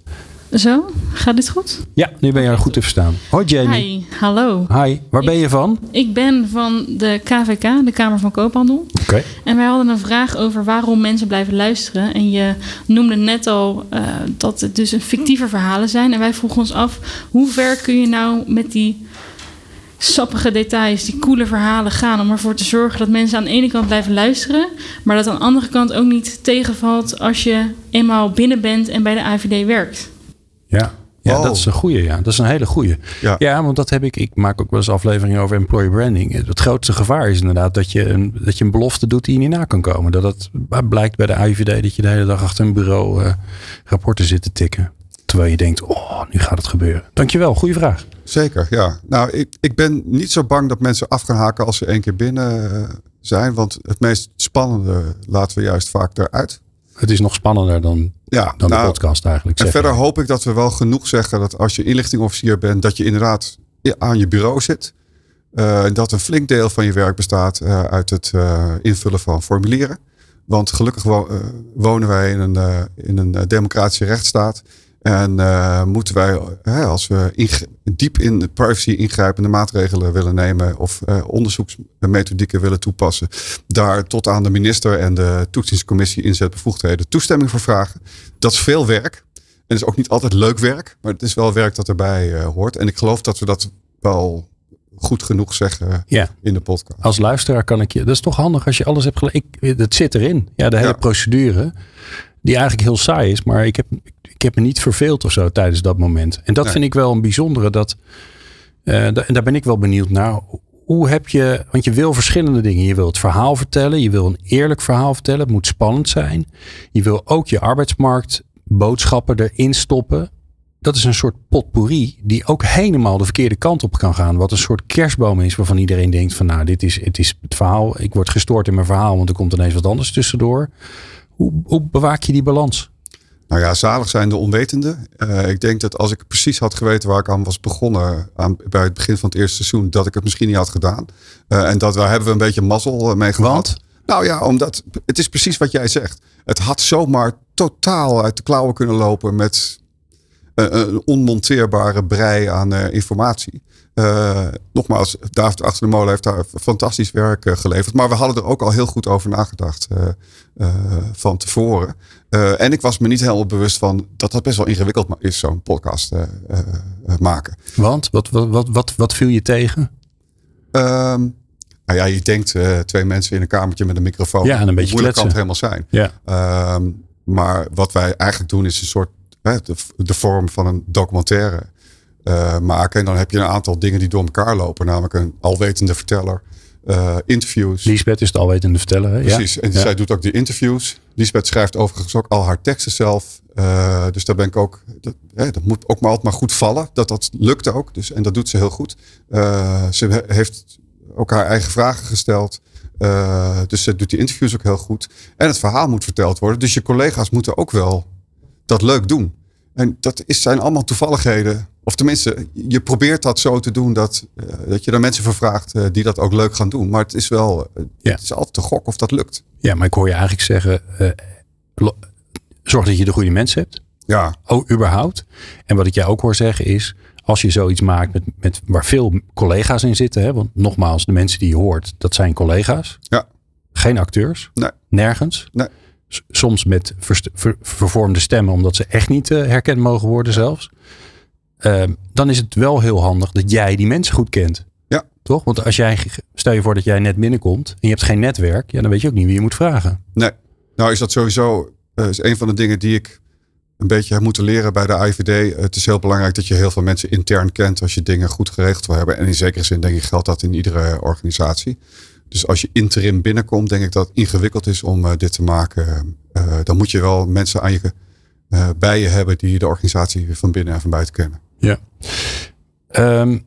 [SPEAKER 9] Zo, gaat dit goed?
[SPEAKER 1] Ja, nu ben je goed te verstaan. Hoi Jamie.
[SPEAKER 9] Hi, hallo.
[SPEAKER 1] Hi, waar ben je van?
[SPEAKER 9] Ik ben van de KVK, de Kamer van Koophandel.
[SPEAKER 1] Oké.
[SPEAKER 9] En wij hadden een vraag over waarom mensen blijven luisteren. En je noemde net al eh, dat het dus een fictieve verhalen zijn. En wij vroegen ons af, hoe ver kun je nou met die sappige details, die coole verhalen gaan... om ervoor te zorgen dat mensen aan de ene kant blijven luisteren... maar dat aan de andere kant ook niet tegenvalt als je eenmaal binnen bent en bij de AVD werkt.
[SPEAKER 1] Ja. Ja,
[SPEAKER 2] Oh.
[SPEAKER 1] dat is een goeie. Ja, dat is een hele goeie.
[SPEAKER 2] Ja.
[SPEAKER 1] Ja. want dat heb ik. Ik maak ook wel eens afleveringen over employer branding. Het grootste gevaar is inderdaad dat je een, dat je een belofte doet die je niet na kan komen. Dat het blijkt bij de AIVD dat je de hele dag achter een bureau eh, rapporten zit te tikken. Terwijl je denkt, oh, nu gaat het gebeuren. Dankjewel, goede vraag.
[SPEAKER 2] Zeker, ja. Nou, ik, ik ben niet zo bang dat mensen af gaan haken als ze één keer binnen eh, zijn. Want het meest spannende laten we juist vaak eruit.
[SPEAKER 1] Het is nog spannender dan,
[SPEAKER 2] Ja,
[SPEAKER 1] dan
[SPEAKER 2] nou,
[SPEAKER 1] de podcast eigenlijk.
[SPEAKER 2] En
[SPEAKER 1] zeg
[SPEAKER 2] verder hoop ik dat we wel genoeg zeggen dat als je inlichtingofficier bent, dat je inderdaad aan je bureau zit. En dat een flink deel van je werk bestaat eh, uit het invullen van formulieren. Want gelukkig wo- wonen wij in een, in een democratische rechtsstaat. En eh, moeten wij, hè, als we diep in de privacy ingrijpende maatregelen willen nemen of eh, onderzoeksmethodieken willen toepassen, daar tot aan de minister en de toetsingscommissie inzetbevoegdheden toestemming voor vragen. Dat is veel werk. En het is ook niet altijd leuk werk, maar het is wel werk dat erbij eh, hoort. En ik geloof dat we dat wel goed genoeg zeggen
[SPEAKER 1] Ja.
[SPEAKER 2] in de podcast.
[SPEAKER 1] Als luisteraar kan ik je. Dat is toch handig als je alles hebt gelezen. Het zit erin. Ja, de hele
[SPEAKER 2] Ja.
[SPEAKER 1] procedure. Die eigenlijk heel saai is. Maar ik heb, ik heb me niet verveeld of zo tijdens dat moment. En dat vind ik wel een bijzondere. Dat, eh, en daar ben ik wel benieuwd naar. Hoe heb je. Want je wil verschillende dingen. Je wil het verhaal vertellen. Je wil een eerlijk verhaal vertellen. Het moet spannend zijn. Je wil ook je arbeidsmarktboodschappen erin stoppen. Dat is een soort potpourri die ook helemaal de verkeerde kant op kan gaan. Wat een soort kerstboom is waarvan iedereen denkt van nou dit is het, is het verhaal. Ik word gestoord in mijn verhaal want er komt ineens wat anders tussendoor. Hoe, hoe bewaak je die balans?
[SPEAKER 2] Nou ja, zalig zijn de onwetenden. Eh, ik denk dat als ik precies had geweten waar ik aan was begonnen aan, bij het begin van het eerste seizoen, dat ik het misschien niet had gedaan. Eh, en dat daar hebben we een beetje mazzel eh, mee gehad.
[SPEAKER 1] Want?
[SPEAKER 2] Nou ja, omdat het is precies wat jij zegt. Het had zomaar totaal uit de klauwen kunnen lopen met een onmonteerbare brei aan informatie. Eh, nogmaals, David Achter de Molen heeft daar fantastisch werk eh, geleverd. Maar we hadden er ook al heel goed over nagedacht eh, van tevoren. En ik was me niet helemaal bewust van dat dat best wel ingewikkeld is, zo'n podcast maken.
[SPEAKER 1] Want wat, wat, wat, wat, wat viel je tegen?
[SPEAKER 2] Nou ja, je denkt twee mensen in een kamertje met een microfoon.
[SPEAKER 1] Ja, en een beetje
[SPEAKER 2] moeilijk kan het
[SPEAKER 1] kletsen.
[SPEAKER 2] helemaal zijn?
[SPEAKER 1] Ja.
[SPEAKER 2] Ehm, maar wat wij eigenlijk doen is een soort de, de vorm van een documentaire eh, maken. En dan heb je een aantal dingen die door elkaar lopen. Namelijk een alwetende verteller, eh, interviews.
[SPEAKER 1] Lisbeth is het alwetende verteller. Hè?
[SPEAKER 2] Precies.
[SPEAKER 1] Ja.
[SPEAKER 2] En
[SPEAKER 1] Ja.
[SPEAKER 2] zij doet ook de interviews. Lisbeth schrijft overigens ook al haar teksten zelf. Eh, dus daar ben ik ook. Dat, hè, dat moet ook maar altijd maar goed vallen. Dat dat lukt ook. Dus, en dat doet ze heel goed. Ze he- heeft ook haar eigen vragen gesteld. Dus ze doet die interviews ook heel goed. En het verhaal moet verteld worden. Dus je collega's moeten ook wel dat leuk doen. En dat is, zijn allemaal toevalligheden. Of tenminste, je probeert dat zo te doen dat, eh, dat je er mensen voor vraagt eh, die dat ook leuk gaan doen. Maar het is wel, eh,
[SPEAKER 1] Ja.
[SPEAKER 2] het is altijd een gok of dat lukt.
[SPEAKER 1] ja, maar ik hoor je eigenlijk zeggen. zorg dat je de goede mensen hebt.
[SPEAKER 2] Ja,
[SPEAKER 1] Oh, überhaupt. En wat ik jou ook hoor zeggen is, als je zoiets maakt met, met waar veel collega's in zitten, hè, want nogmaals, de mensen die je hoort, dat zijn collega's.
[SPEAKER 2] Ja.
[SPEAKER 1] Geen acteurs.
[SPEAKER 2] Nee.
[SPEAKER 1] Nergens.
[SPEAKER 2] Nee.
[SPEAKER 1] Soms met ver- vervormde stemmen, omdat ze echt niet herkend mogen worden zelfs. Ehm, dan is het wel heel handig dat jij die mensen goed kent.
[SPEAKER 2] Ja.
[SPEAKER 1] Toch? Want als jij, stel je voor dat jij net binnenkomt en je hebt geen netwerk, ja, dan weet je ook niet wie je moet vragen.
[SPEAKER 2] nee. Nou is dat sowieso eh, is een van de dingen die ik een beetje heb moeten leren bij de IVD. Het is heel belangrijk dat je heel veel mensen intern kent als je dingen goed geregeld wil hebben. En in zekere zin denk ik geldt dat in iedere organisatie. Dus als je interim binnenkomt, denk ik dat het ingewikkeld is om eh, dit te maken. Eh, dan moet je wel mensen aan je, bij je hebben die de organisatie van binnen en van buiten kennen.
[SPEAKER 1] Ja. Ehm,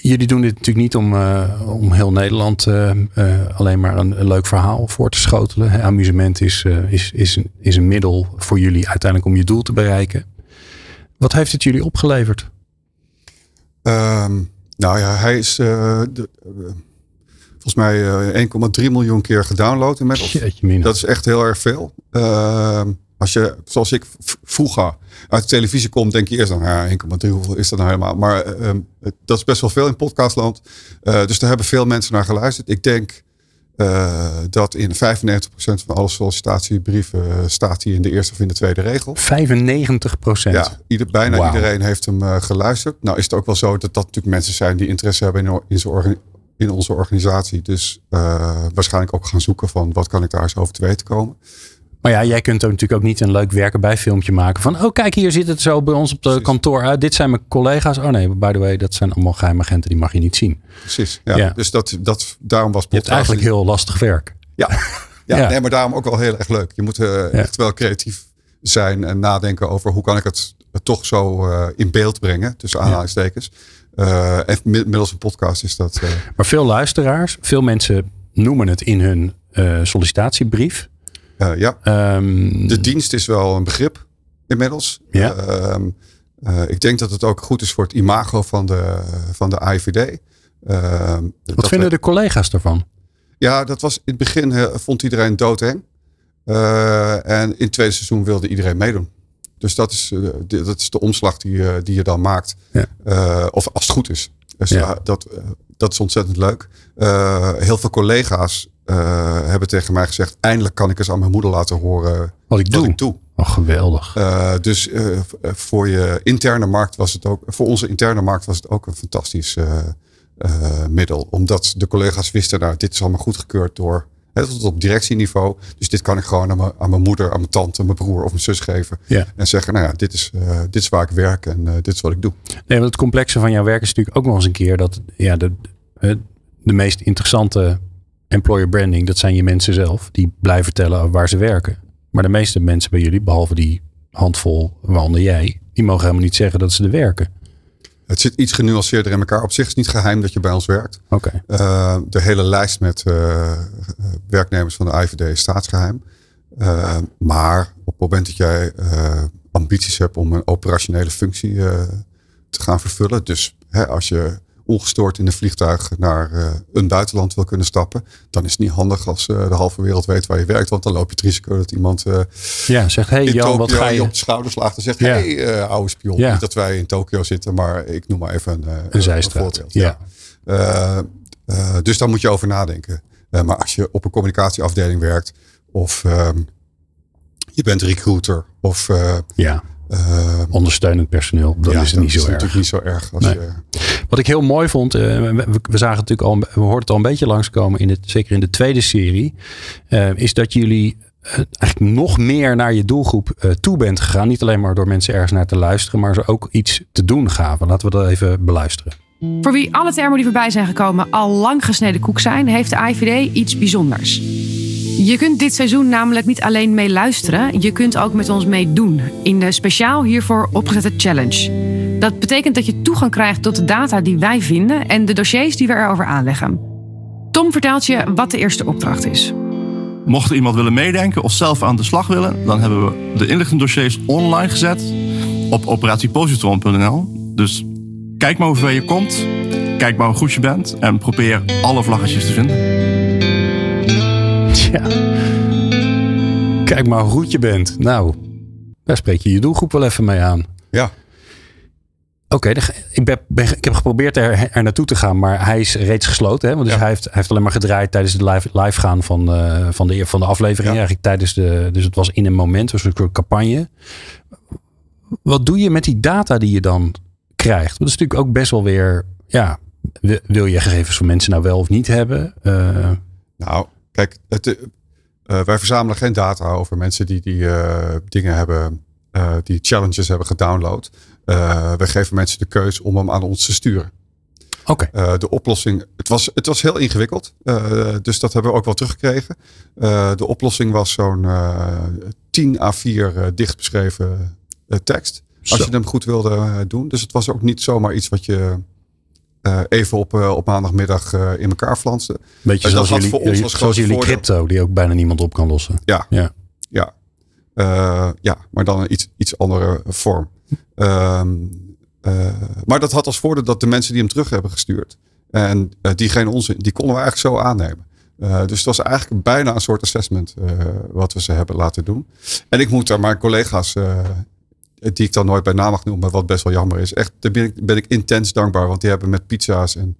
[SPEAKER 1] jullie doen dit natuurlijk niet om, eh, om heel Nederland eh, eh, alleen maar een, een leuk verhaal voor te schotelen. Hè. Amusement is, is, is, een, is een middel voor jullie uiteindelijk om je doel te bereiken. Wat heeft het jullie opgeleverd?
[SPEAKER 2] Ehm, nou ja, hij is de, volgens mij eh, 1,3 miljoen keer gedownload inmiddels.
[SPEAKER 1] Jeetje.
[SPEAKER 2] Dat is echt heel erg veel. Ehm, als je, zoals ik vroeger uit de televisie komt, denk je eerst dan, ja, 1,3, hoeveel is dat nou helemaal? Maar ehm, dat is best wel veel in podcastland. Eh, dus daar hebben veel mensen naar geluisterd. Ik denk eh, dat in 95% van alle sollicitatiebrieven eh, staat hij in de eerste of in de tweede regel.
[SPEAKER 1] 95 procent.
[SPEAKER 2] Ja, ieder, bijna iedereen heeft hem geluisterd. Nou is het ook wel zo dat dat natuurlijk mensen zijn die interesse hebben in, in, zijn in onze organisatie. Dus waarschijnlijk ook gaan zoeken van wat kan ik daar eens over te weten komen.
[SPEAKER 1] Maar ja, jij kunt er natuurlijk ook niet een leuk werken bij filmpje maken. Van, oh kijk, hier zit het zo bij ons op de kantoor uit. Dit zijn mijn collega's. Oh nee, by the way, dat zijn allemaal geheimagenten. Die mag je niet zien.
[SPEAKER 2] Precies. Ja.
[SPEAKER 1] Ja.
[SPEAKER 2] Dus dat, dat, daarom was
[SPEAKER 1] Je hebt
[SPEAKER 2] podcast-
[SPEAKER 1] eigenlijk heel lastig werk.
[SPEAKER 2] Ja, ja,
[SPEAKER 1] Ja.
[SPEAKER 2] Nee, maar daarom ook wel heel erg leuk. Je moet eh, echt wel creatief zijn en nadenken over hoe kan ik het toch zo eh, in beeld brengen, tussen aanhalingstekens. Eh, en mi- middels een podcast is dat.
[SPEAKER 1] Maar veel luisteraars, veel mensen noemen het in hun sollicitatiebrief.
[SPEAKER 2] Eh, ja.
[SPEAKER 1] Ehm,
[SPEAKER 2] De dienst is wel een begrip inmiddels.
[SPEAKER 1] Ja.
[SPEAKER 2] Ehm, eh, ik denk dat het ook goed is voor het imago van de, van de AIVD. Ehm,
[SPEAKER 1] wat vinden
[SPEAKER 2] we-
[SPEAKER 1] de collega's ervan?
[SPEAKER 2] Ja, dat was in het begin eh, vond iedereen doodeng. En in het tweede seizoen wilde iedereen meedoen. Dus dat is, de, dat is de omslag die, die je dan maakt. Of als het goed is. Dus
[SPEAKER 1] Ja.
[SPEAKER 2] dat, dat is ontzettend leuk. Heel veel collega's eh, hebben tegen mij gezegd... eindelijk kan ik eens aan mijn moeder laten horen
[SPEAKER 1] Wat ik doe.
[SPEAKER 2] ik doe.
[SPEAKER 1] Oh, geweldig.
[SPEAKER 2] Eh, dus eh, voor je interne markt was het ook, voor onze interne markt was het ook een fantastisch middel. Omdat de collega's wisten, nou, dit is allemaal goedgekeurd door, hè, tot op directieniveau. Dus dit kan ik gewoon aan mijn, aan mijn moeder, aan mijn tante, mijn broer of mijn zus geven.
[SPEAKER 1] Ja.
[SPEAKER 2] En zeggen, nou ja, dit is, dit is waar ik werk en dit is wat ik doe.
[SPEAKER 1] Nee, want het complexe van jouw werk is natuurlijk ook nog eens een keer dat ja, de, de meest interessante employer branding, dat zijn je mensen zelf. Die blijven vertellen waar ze werken. Maar de meeste mensen bij jullie, behalve die handvol, waaronder jij, die mogen helemaal niet zeggen dat ze er werken.
[SPEAKER 2] Het zit iets genuanceerder in elkaar. Op zich is het niet geheim dat je bij ons werkt.
[SPEAKER 1] Oké.
[SPEAKER 2] Eh, de hele lijst met eh, werknemers van de IVD is staatsgeheim. Eh, maar op het moment dat jij ambities hebt om een operationele functie te gaan vervullen. Dus hè, als je ongestoord in een vliegtuig naar eh, een buitenland wil kunnen stappen. Dan is het niet handig als eh, de halve wereld weet waar je werkt. Want dan loop je het risico dat iemand eh
[SPEAKER 1] Ja, zegt, hey Jan, wat ga
[SPEAKER 2] je
[SPEAKER 1] je...
[SPEAKER 2] op de schouder slaagt en zegt...
[SPEAKER 1] Ja.
[SPEAKER 2] hey, oude spion.
[SPEAKER 1] Ja.
[SPEAKER 2] Niet dat wij in Tokio zitten, maar ik noem maar even een,
[SPEAKER 1] Een zijstraat,
[SPEAKER 2] voorbeeld.
[SPEAKER 1] ja.
[SPEAKER 2] Dus daar moet je over nadenken. Maar als je op een communicatieafdeling werkt... of ehm, je bent recruiter of...
[SPEAKER 1] Ja,
[SPEAKER 2] eh,
[SPEAKER 1] ondersteunend personeel, dan
[SPEAKER 2] ja,
[SPEAKER 1] is het niet zo erg.
[SPEAKER 2] natuurlijk niet zo erg. Als
[SPEAKER 1] Nee.
[SPEAKER 2] je,
[SPEAKER 1] Wat ik heel mooi vond, eh, we, we zagen natuurlijk al, we hoorden het al een beetje langskomen, in het, zeker in de tweede serie, eh, is dat jullie eh, eigenlijk nog meer naar je doelgroep eh, toe bent gegaan. Niet alleen maar door mensen ergens naar te luisteren, maar ze ook iets te doen gaven. Laten we dat even beluisteren.
[SPEAKER 4] Voor wie alle termen die voorbij zijn gekomen al lang gesneden koek zijn, heeft de IVD iets bijzonders. Je kunt dit seizoen namelijk niet alleen mee luisteren, je kunt ook met ons meedoen in de speciaal hiervoor opgezette challenge. Dat betekent dat je toegang krijgt tot de data die wij vinden en de dossiers die we erover aanleggen. Tom vertelt je wat de eerste opdracht is.
[SPEAKER 8] Mocht iemand willen meedenken of zelf aan de slag willen, dan hebben we de inlichtingdossiers online gezet op operatiepositron.nl. Dus kijk maar hoe ver je komt, kijk maar hoe goed je bent en probeer alle vlaggetjes te vinden.
[SPEAKER 1] Kijk maar hoe goed je bent. Nou, daar spreek je je doelgroep wel even mee aan.
[SPEAKER 2] ja,
[SPEAKER 1] Oké, ik, ben, ben- ik heb geprobeerd er, er naartoe te gaan, maar hij is reeds gesloten. Hè? Want dus
[SPEAKER 2] Ja.
[SPEAKER 1] hij, heeft, hij heeft alleen maar gedraaid tijdens het live, live gaan van, eh, van, de, van de aflevering.
[SPEAKER 2] Ja.
[SPEAKER 1] Eigenlijk tijdens de, dus het was in een moment, dus een soort campagne. Wat doe je met die data die je dan krijgt? Dat is natuurlijk ook best wel weer, ja, wil- wil je gegevens van mensen nou wel of niet hebben? Eh,
[SPEAKER 2] Nou, kijk, het, eh, eh, wij verzamelen geen data over mensen die die eh, dingen hebben, eh, die challenges hebben gedownload. Wij geven mensen de keus om hem aan ons te sturen.
[SPEAKER 1] Oké.
[SPEAKER 2] De oplossing, het was, het was heel ingewikkeld, dus dat hebben we ook wel teruggekregen. De oplossing was zo'n eh 10 A4 eh, dicht beschreven tekst. Als
[SPEAKER 1] Zo.
[SPEAKER 2] je hem goed wilde doen. Dus het was ook niet zomaar iets wat je eh, even op, eh, op maandagmiddag eh, in elkaar flanste.
[SPEAKER 1] Beetje zoals
[SPEAKER 2] dat
[SPEAKER 1] jullie,
[SPEAKER 2] voor ons
[SPEAKER 1] jullie-
[SPEAKER 2] als
[SPEAKER 1] zoals
[SPEAKER 2] groot
[SPEAKER 1] jullie
[SPEAKER 2] voordeel.
[SPEAKER 1] crypto, die ook bijna niemand op kan lossen.
[SPEAKER 2] Ja,
[SPEAKER 1] Ja.
[SPEAKER 2] ja. Ja, maar dan een iets, iets andere vorm. Ehm, eh, maar dat had als voordeel dat de mensen die hem terug hebben gestuurd. En die geen onzin, die konden we eigenlijk zo aannemen. Dus het was eigenlijk bijna een soort assessment wat we ze hebben laten doen. En ik moet daar mijn collega's, die ik dan nooit bij naam mag noemen, wat best wel jammer is. Echt, daar ben ik, ben ik intens dankbaar. Want die hebben met pizza's en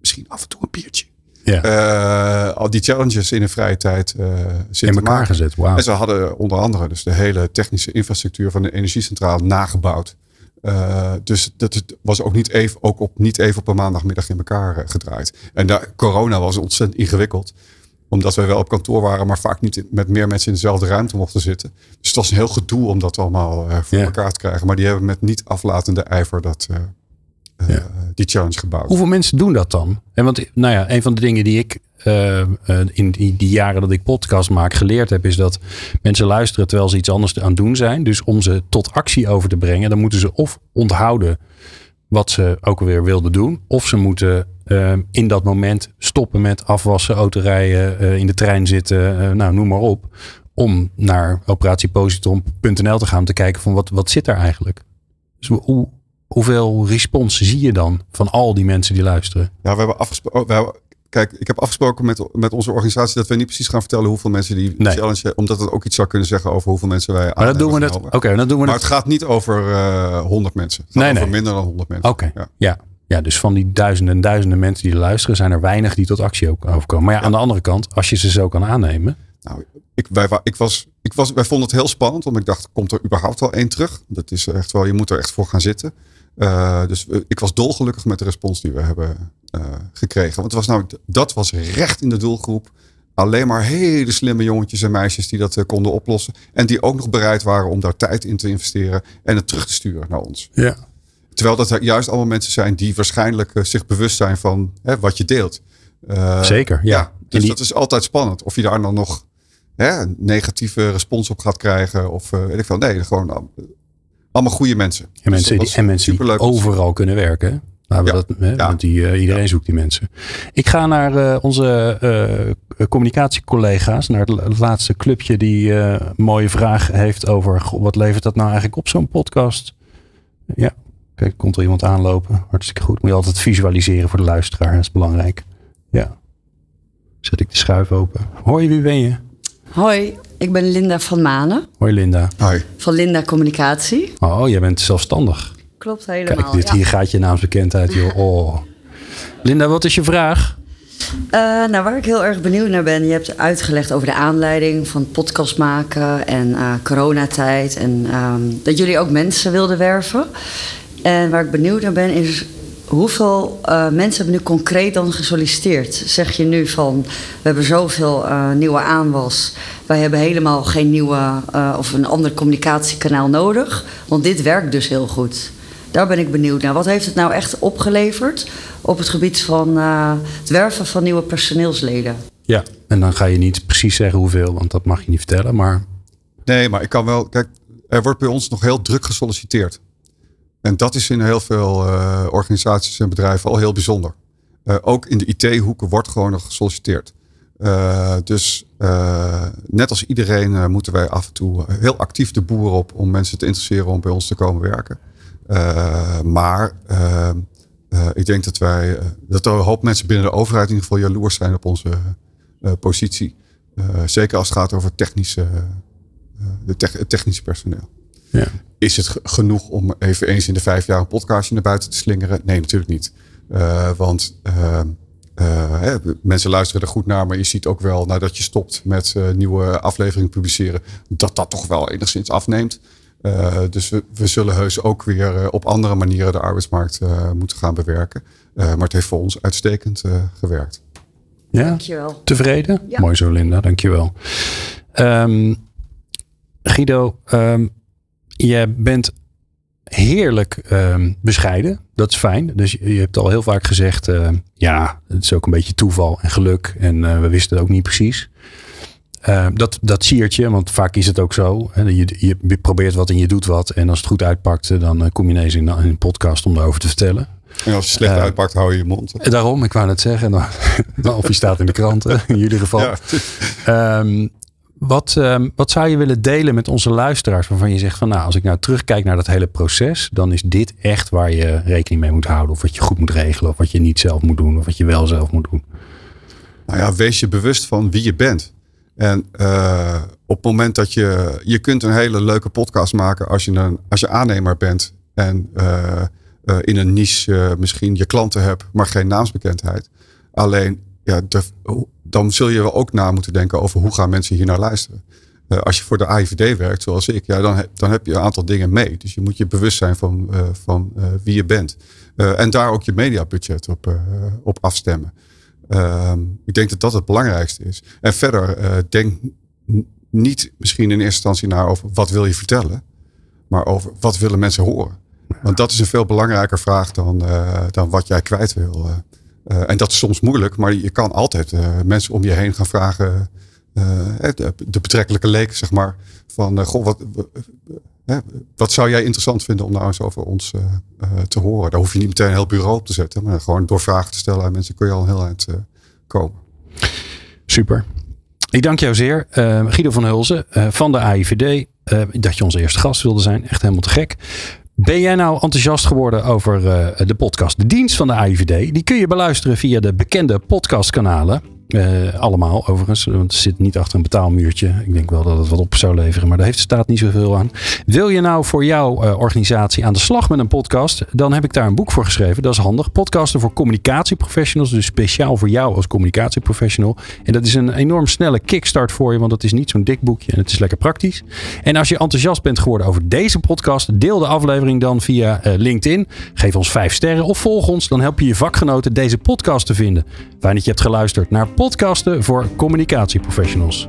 [SPEAKER 2] misschien af en toe een biertje.
[SPEAKER 1] Ja.
[SPEAKER 2] eh, al die challenges in hun vrije tijd eh zitten
[SPEAKER 1] in elkaar
[SPEAKER 2] maken.
[SPEAKER 1] gezet. Wauw.
[SPEAKER 2] En ze hadden onder andere dus de hele technische infrastructuur van de energiecentrale nagebouwd. Eh, dus dat was ook niet even, ook op, niet even op een maandagmiddag in elkaar eh, gedraaid. En daar, corona was ontzettend ingewikkeld. Omdat wij wel op kantoor waren, maar vaak niet met meer mensen in dezelfde ruimte mochten zitten. Dus het was een heel gedoe om dat allemaal eh, voor
[SPEAKER 1] Ja.
[SPEAKER 2] elkaar te krijgen. Maar die hebben met niet aflatende ijver dat, eh, eh,
[SPEAKER 1] Ja.
[SPEAKER 2] die challenge gebouwd.
[SPEAKER 1] Hoeveel mensen doen dat dan? En want, nou ja, een van de dingen die ik in die, die jaren dat ik podcast maak geleerd heb, is dat mensen luisteren terwijl ze iets anders aan het doen zijn. Dus om ze tot actie over te brengen, dan moeten ze of onthouden wat ze ook alweer wilden doen, of ze moeten in dat moment stoppen met afwassen, autorijden, eh, in de trein zitten, eh, nou noem maar op. Om naar operatiepositron.nl te gaan om te kijken van wat, wat zit daar eigenlijk. Dus hoe, hoeveel respons zie je dan van al die mensen die luisteren?
[SPEAKER 2] Ja, we hebben afgesproken. Kijk, ik heb afgesproken met, met onze organisatie dat we niet precies gaan vertellen hoeveel mensen die
[SPEAKER 1] Nee.
[SPEAKER 2] challenge, omdat het ook iets zou kunnen zeggen over hoeveel mensen wij aan
[SPEAKER 1] Maar dat doen we. Oké, dan doen we
[SPEAKER 2] Maar
[SPEAKER 1] het.
[SPEAKER 2] het gaat niet over eh 100 mensen. Het gaat
[SPEAKER 1] Nee,
[SPEAKER 2] over
[SPEAKER 1] nee.
[SPEAKER 2] minder dan 100 mensen.
[SPEAKER 1] Oké.
[SPEAKER 2] Ja.
[SPEAKER 1] Ja. Ja, dus van die duizenden en duizenden mensen die luisteren, zijn er weinig die tot actie ook overkomen. Maar ja, aan de andere kant, als je ze zo kan aannemen.
[SPEAKER 2] Nou, ik, wij, ik was, ik was, wij vonden het heel spannend, omdat ik dacht, komt er überhaupt wel één terug? Dat is echt wel, je moet er echt voor gaan zitten. Eh, dus we- ik was dolgelukkig met de respons die we hebben eh, gekregen. Want het was nou, dat was recht in de doelgroep. Alleen maar hele slimme jongetjes en meisjes die dat eh, konden oplossen. En die ook nog bereid waren om daar tijd in te investeren en het terug te sturen naar ons.
[SPEAKER 1] Ja.
[SPEAKER 2] Terwijl dat juist allemaal mensen zijn die waarschijnlijk eh, zich bewust zijn van hè, wat je deelt. Eh,
[SPEAKER 1] Zeker, ja. En
[SPEAKER 2] dus
[SPEAKER 1] die-
[SPEAKER 2] dat is altijd spannend. Of je daar dan nog hè, een negatieve respons op gaat krijgen. Of eh, weet ik veel. Nee, gewoon al- allemaal goede mensen.
[SPEAKER 1] En
[SPEAKER 2] Dus
[SPEAKER 1] mensen, die, en mensen die
[SPEAKER 2] superleuk.
[SPEAKER 1] overal kunnen werken.
[SPEAKER 2] Ja.
[SPEAKER 1] dat, hè,
[SPEAKER 2] Ja.
[SPEAKER 1] want die, iedereen zoekt die mensen. Ik ga naar onze communicatiecollega's, naar het la- het laatste clubje die een mooie vraag heeft over goh, wat levert dat nou eigenlijk op zo'n podcast? Ja, kijk, komt er iemand aanlopen. Hartstikke goed. Moet je altijd visualiseren voor de luisteraar, dat is belangrijk. Ja. Zet ik de schuif open. Hoi, wie ben je?
[SPEAKER 10] Hoi, ik ben Linda van Manen
[SPEAKER 1] Hoi Linda.
[SPEAKER 2] Hoi.
[SPEAKER 10] van Linda Communicatie.
[SPEAKER 1] Oh, jij bent zelfstandig.
[SPEAKER 10] Klopt helemaal.
[SPEAKER 1] Kijk, dit
[SPEAKER 10] ja.
[SPEAKER 1] hier gaat je naamsbekendheid, joh. Oh. Linda, wat is je vraag?
[SPEAKER 10] Eh, nou, waar ik heel erg benieuwd naar ben, je hebt uitgelegd over de aanleiding van podcast maken en eh, coronatijd en ehm, dat jullie ook mensen wilden werven. En waar ik benieuwd naar ben is hoeveel eh, mensen hebben nu concreet dan gesolliciteerd? Zeg je nu van we hebben zoveel eh, nieuwe aanwas, wij hebben helemaal geen nieuwe eh, of een ander communicatiekanaal nodig, want dit werkt dus heel goed. Daar ben ik benieuwd naar. Wat heeft het nou echt opgeleverd op het gebied van eh, het werven van nieuwe personeelsleden?
[SPEAKER 1] Ja. En dan ga je niet precies zeggen hoeveel, want dat mag je niet vertellen. Maar
[SPEAKER 2] Nee, maar ik kan wel. Kijk, er wordt bij ons nog heel druk gesolliciteerd. En dat is in heel veel eh, organisaties en bedrijven al heel bijzonder. Eh, ook in de IT-hoeken wordt gewoon nog gesolliciteerd. Eh, dus net als iedereen moeten wij af en toe heel actief de boer op om mensen te interesseren om bij ons te komen werken. Maar ik denk dat wij, dat er een hoop mensen binnen de overheid in ieder geval jaloers zijn op onze positie. Zeker als het gaat over technische, de technische personeel.
[SPEAKER 1] Ja.
[SPEAKER 2] Is het ge- genoeg om even eens in de vijf jaar een podcastje naar buiten te slingeren? Nee, natuurlijk niet. Eh, want eh, eh, hè, mensen luisteren er goed naar, maar je ziet ook wel nadat je stopt met eh, nieuwe afleveringen publiceren, dat dat toch wel enigszins afneemt. Eh, dus we, we zullen heus ook weer op andere manieren de arbeidsmarkt eh, moeten gaan bewerken. Eh, maar het heeft voor ons uitstekend eh, gewerkt.
[SPEAKER 1] ja?
[SPEAKER 10] Dankjewel.
[SPEAKER 1] Tevreden?
[SPEAKER 10] Ja.
[SPEAKER 1] Mooi zo, Linda. Dankjewel. Ehm Guido, ehm je bent heerlijk ehm, bescheiden. Dat is fijn. Dus je hebt al heel vaak gezegd, eh, ja, het is ook een beetje toeval en geluk. En eh, we wisten het ook niet precies. Eh, dat, dat siert je, want vaak is het ook zo. Hè, Je, je probeert wat en je doet wat. En als het goed uitpakt, eh, dan eh, kom je ineens in, in een podcast om daarover te vertellen.
[SPEAKER 2] En als je slecht uitpakt, hou je je mond.
[SPEAKER 1] Daarom, ik wou net zeggen. Of je staat in de kranten, in ieder geval.
[SPEAKER 2] Ja.
[SPEAKER 1] Ehm, wat, ehm, wat zou je willen delen met onze luisteraars waarvan je zegt van nou, als ik nou terugkijk naar dat hele proces, dan is dit echt waar je rekening mee moet houden. Of wat je goed moet regelen, of wat je niet zelf moet doen, of wat je wel zelf moet doen.
[SPEAKER 2] Nou ja, wees je bewust van wie je bent. En eh, op het moment dat je... Je kunt een hele leuke podcast maken als je, een, als je aannemer bent. En eh, eh, in een niche misschien je klanten hebt, maar geen naamsbekendheid. Alleen, ja, dan zul je wel ook na moeten denken over hoe gaan mensen hier naar luisteren. Eh, als je voor de AIVD werkt, zoals ik, ja, dan, heb, dan heb je een aantal dingen mee. Dus je moet je bewust zijn van, eh, van eh, wie je bent. En daar ook je mediabudget op, op afstemmen. Ehm, ik denk dat dat het belangrijkste is. En verder, denk niet misschien in eerste instantie naar over wat wil je vertellen, maar over wat willen mensen horen. Want dat is een veel belangrijker vraag dan, dan wat jij kwijt wil. Eh. En dat is soms moeilijk, maar je kan altijd eh, mensen om je heen gaan vragen. eh, de, de betrekkelijke leek, zeg maar. Van, goh, wat, wat zou jij interessant vinden om nou eens over ons te horen? Daar hoef je niet meteen een heel bureau op te zetten. Maar gewoon door vragen te stellen aan mensen kun je al heel eh, komen.
[SPEAKER 1] Super. Ik dank jou zeer, Guido van Hulzen eh, van de AIVD, dat je onze eerste gast wilde zijn. Echt helemaal te gek. Ben jij nou enthousiast geworden over eh, de podcast De Dienst van de AIVD? Die kun je beluisteren via de bekende podcastkanalen. Eh, allemaal overigens, want het zit niet achter een betaalmuurtje. Ik denk wel dat het wat op zou leveren, maar daar heeft de staat niet zoveel aan. Wil je nou voor jouw eh, organisatie aan de slag met een podcast? Dan heb ik daar een boek voor geschreven. Dat is handig. Podcasten voor communicatieprofessionals. Dus speciaal voor jou als communicatieprofessional. En dat is een enorm snelle kickstart voor je, want het is niet zo'n dik boekje en het is lekker praktisch. En als je enthousiast bent geworden over deze podcast, deel de aflevering dan via eh, LinkedIn. Geef ons vijf sterren of volg ons. Dan help je je vakgenoten deze podcast te vinden. Fijn dat je hebt geluisterd naar podcasten voor communicatieprofessionals.